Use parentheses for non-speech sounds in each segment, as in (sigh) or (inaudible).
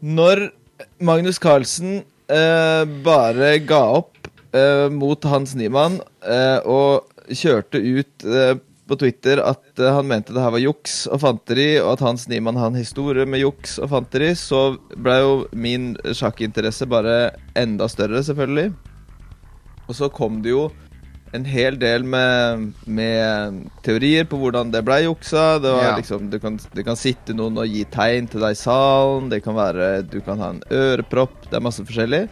Når Magnus Carlsen eh, bare ga opp eh, mot Hans Niemann eh, og kjørte ut eh, på Twitter at eh, han mente det her var juks og fanteri, og at Hans Niemann har en historie med juks og fanteri, så ble jo min sjakkinteresse bare enda større, selvfølgelig. Og så kom det jo en hel del med, med teorier på hvordan det ble juksa. Det var Ja. liksom, det kan, det kan sitte noen og gi tegn til deg i salen. Det kan være Du kan ha en ørepropp. Det er masse forskjellig.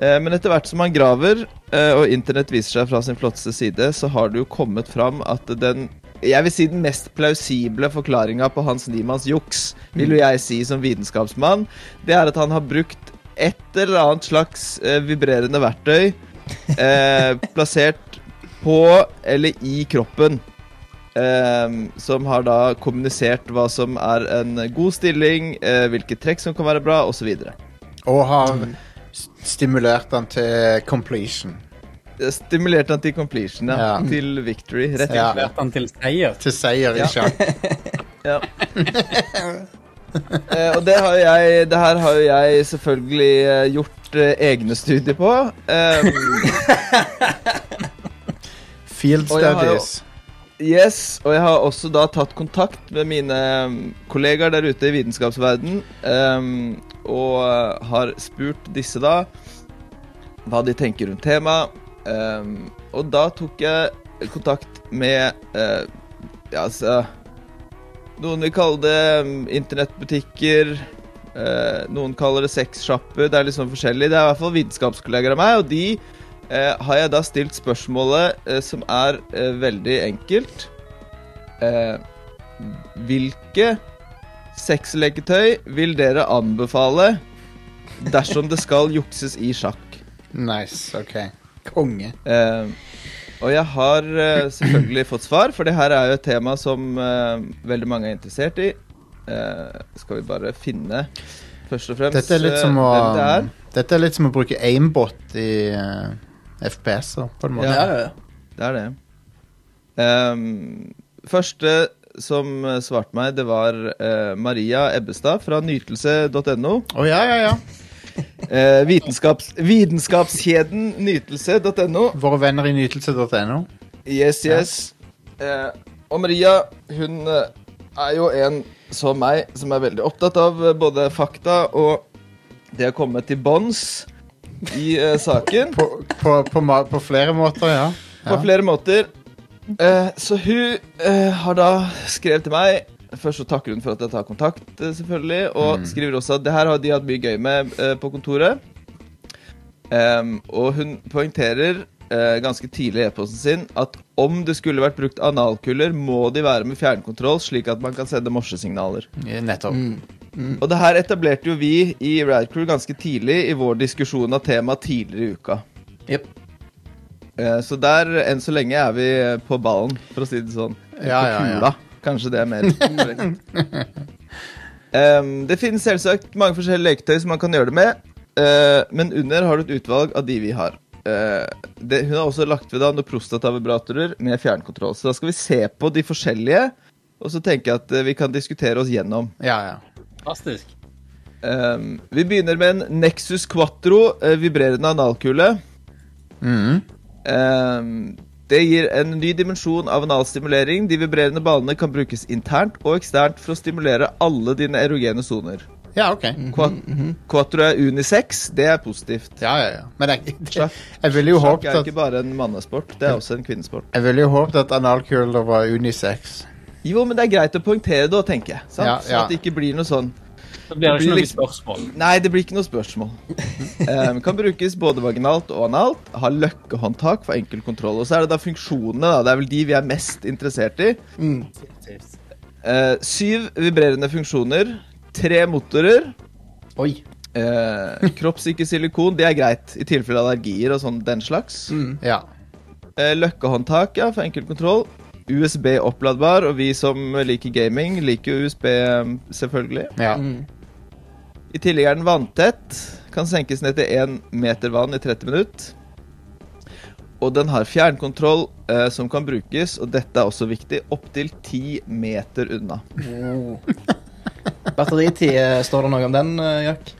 Eh, men etter hvert som man graver, eh, og internett viser seg fra sin flotteste side, så har det jo kommet fram at den jeg vil si den mest plausible forklaringa på Hans Niemanns juks, vil jo jeg si som vitenskapsmann, det er at han har brukt et eller annet slags eh, vibrerende verktøy eh, plassert på eller i kroppen. Eh, som har da kommunisert hva som er en god stilling, eh, hvilke trekk som kan være bra, osv. Og har stimulert den til completion. Stimulert den til completion, ja. Ja. Til victory, rett og slett. Stimulert den til seier. Til seier i Ja. sjakk. (laughs) Ja. (laughs) Eh, og det har jo jeg Det her har jo jeg selvfølgelig eh, gjort eh, egne studier på. (laughs) Field studies. yes, og jeg har også da tatt kontakt med mine kollegaer der ute i vitenskapsverden um, og eh, har spurt disse da hva de tenker rundt temaet. Um, og da tok jeg kontakt med uh, Ja, altså Noen vil kalle det um, internettbutikker. Eh, noen kaller det sexshopper. Det er sånn forskjellig. Det er i hvert fall vitenskapskolleger av meg, og de eh, har jeg da stilt spørsmålet eh, som er veldig enkelt. Eh, hvilke sexleketøy vil dere anbefale dersom det skal jukses i sjakk? Nice. OK. Konge. Eh, og jeg har selvfølgelig fått svar, for det her er jo et tema som veldig mange er interessert i. Eh, skal vi bare finne først og fremst Dette er litt eh, som å det er. Er litt som å bruke aimbot i uh, FPS-er, på en måte. Ja. Ja, ja, ja. Det er det. Um, første som eh, svarte meg, det var uh, Maria Ebbestad fra nytelse.no. Å ja, ja, ja. uh, vitenskaps, vitenskapskjeden nytelse.no. Våre venner i nytelse.no. Yes, yes. Eh, og Maria, hun eh, er jo en som meg, som er veldig opptatt av eh, både fakta og det å komme til bånns i eh, saken. På, på, på, på flere måter, ja. På ja. flere måter. Eh, så hun eh, har da skrevet til meg Først så takker hun for at jeg tar kontakt, eh, selvfølgelig. Og skriver også at det her har de hatt mye gøy med eh, på kontoret. Um, og hun poengterer eh, ganske tidlig i e-posten sin at om det skulle vært brukt analkuller, må de være med fjernkontroll, slik at man kan sende morsesignaler. Nettopp. Mm. Mm. Og det her etablerte jo vi i Radcrew ganske tidlig i vår diskusjon av temaet tidligere i uka. Yep. Eh, Så der, enn så lenge, er vi på ballen, for å si det sånn. Ja, på ja, ja. Kanskje det er mer korrekt. (laughs) Em, det finnes selvsagt mange forskjellige leketøy som man kan gjøre det med, uh, men under har du et utvalg av de vi har. Eh, det, hun har også lagt ved da noen prostatavibratorer med fjernkontroll. Så da skal vi se på de forskjellige, og så tenker jeg at eh, vi kan diskutere oss gjennom. Ja, ja. Fantastisk. Um, vi begynner med en Nexus Quattro eh, vibrerende analkule. Mm. Um, det gir en ny dimensjon av analstimulering. De vibrerende ballene kan brukes internt og eksternt for å stimulere alle dine erogene soner. Ja ok. Qua Quattro er unisex. Det er positivt. Ja, ja, ja. Men jeg, (laughs) Sjakk jeg ville jo sjakk håpet er at ikke bare en mannesport, det er også en kvinnesport. Jeg ville jo håpet at analkuler var unisex. Jo, men det er greit å poengtere det tenker jeg. Sant? Ja, Så at det ikke blir noe sånn Så blir det Det blir ikke noe spørsmål. Nei, det blir ikke noe spørsmål. um, (laughs) kan brukes både vaginalt og analt. Har løkkehåndtak for enkel kontroll. Og så er det da funksjonene, da. Det er vel de vi er mest interessert i. Eh, syv vibrerende funksjoner. Tre motorer. Oi. Eh, kroppssikker silikon, det er greit i tilfelle allergier og sånn den slags. Ja. Eh, løkkehåndtak, ja, for enkel kontroll. USB-oppladbar, og vi som liker gaming, liker USB, um, selvfølgelig. ja. I tillegg er den vanntett. Kan senkes ned til 1 meter vann i 30 minutter. Og den har fjernkontroll eh, som kan brukes, og dette er også viktig, opptil 10 meter unna. (laughs) Batteritid, eh, står det noe om den, eh, Jack?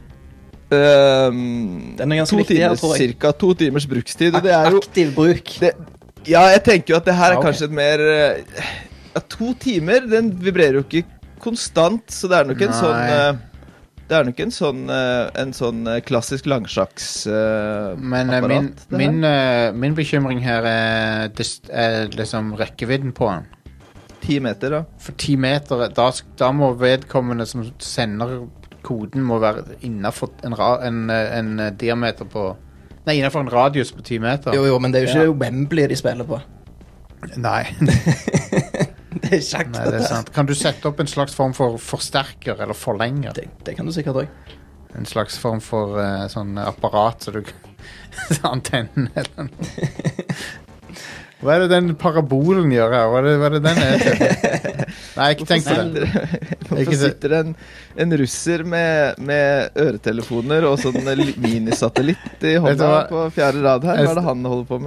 Um, Den er ganske to viktig her, tror jeg. Cirka to timers brukstid. Og det er jo Aktiv bruk. det, Ja, jeg tenker jo at det her er Ja, ok. kanskje et mer eh, ja, To timer, den vibrerer jo ikke konstant, så det er nok en Nei. sånn eh, Det er nok en sånn, eh, en sånn eh, klassisk langsjakksapparat. Men eh, min, min, eh, min bekymring her er, dis- er liksom rekkevidden på den. Ti meter, da. For ti meter, da, da må vedkommende som sender koden, må være innafor en, en, en diameter på Nei, innafor en radius på ti meter. Jo, jo, men det er jo ikke Wembley de spiller på. Nei, (laughs) Det er sjakk, nei, det er sant. Kan du sette opp en slags form for forsterker eller forlenger? Det, det kan du sikkert òg. En slags form for uh, sånn apparat så du (laughs) Antennen eller noe. (laughs) Hva er det den parabolen gjør her? Hva er det, hva er det den er til? (laughs) Nei, ikke tenk på det. Hvorfor sitter det en, en russer med, med øretelefoner og sånn li- minisatellitt i hånda på fjerde rad her? Hva er det han holder på med?